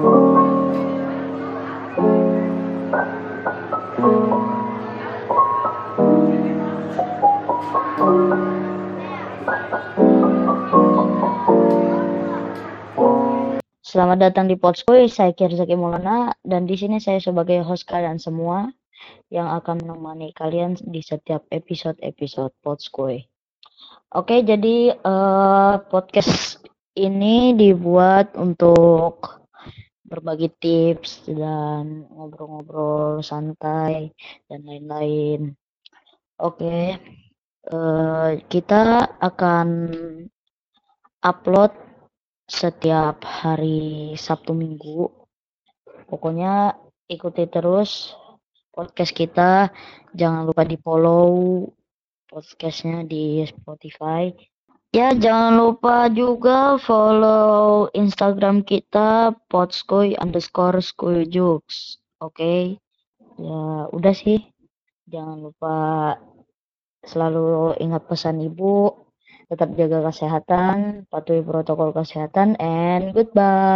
Selamat datang di Podskoy, saya Kirzaki Maulana dan di sini saya sebagai host kalian semua yang akan menemani kalian di setiap episode-episode Podskoy. Oke, jadi uh, podcast ini dibuat untuk berbagi tips dan ngobrol-ngobrol santai dan lain-lain. Oke, uh, kita akan upload setiap hari Sabtu Minggu. Pokoknya ikuti terus podcast kita. Jangan lupa di follow podcastnya di Spotify. Ya, jangan lupa juga follow Instagram kita podskoy underscore jokes. Oke, okay? ya udah sih. Jangan lupa selalu ingat pesan ibu tetap jaga kesehatan, patuhi protokol kesehatan, and goodbye.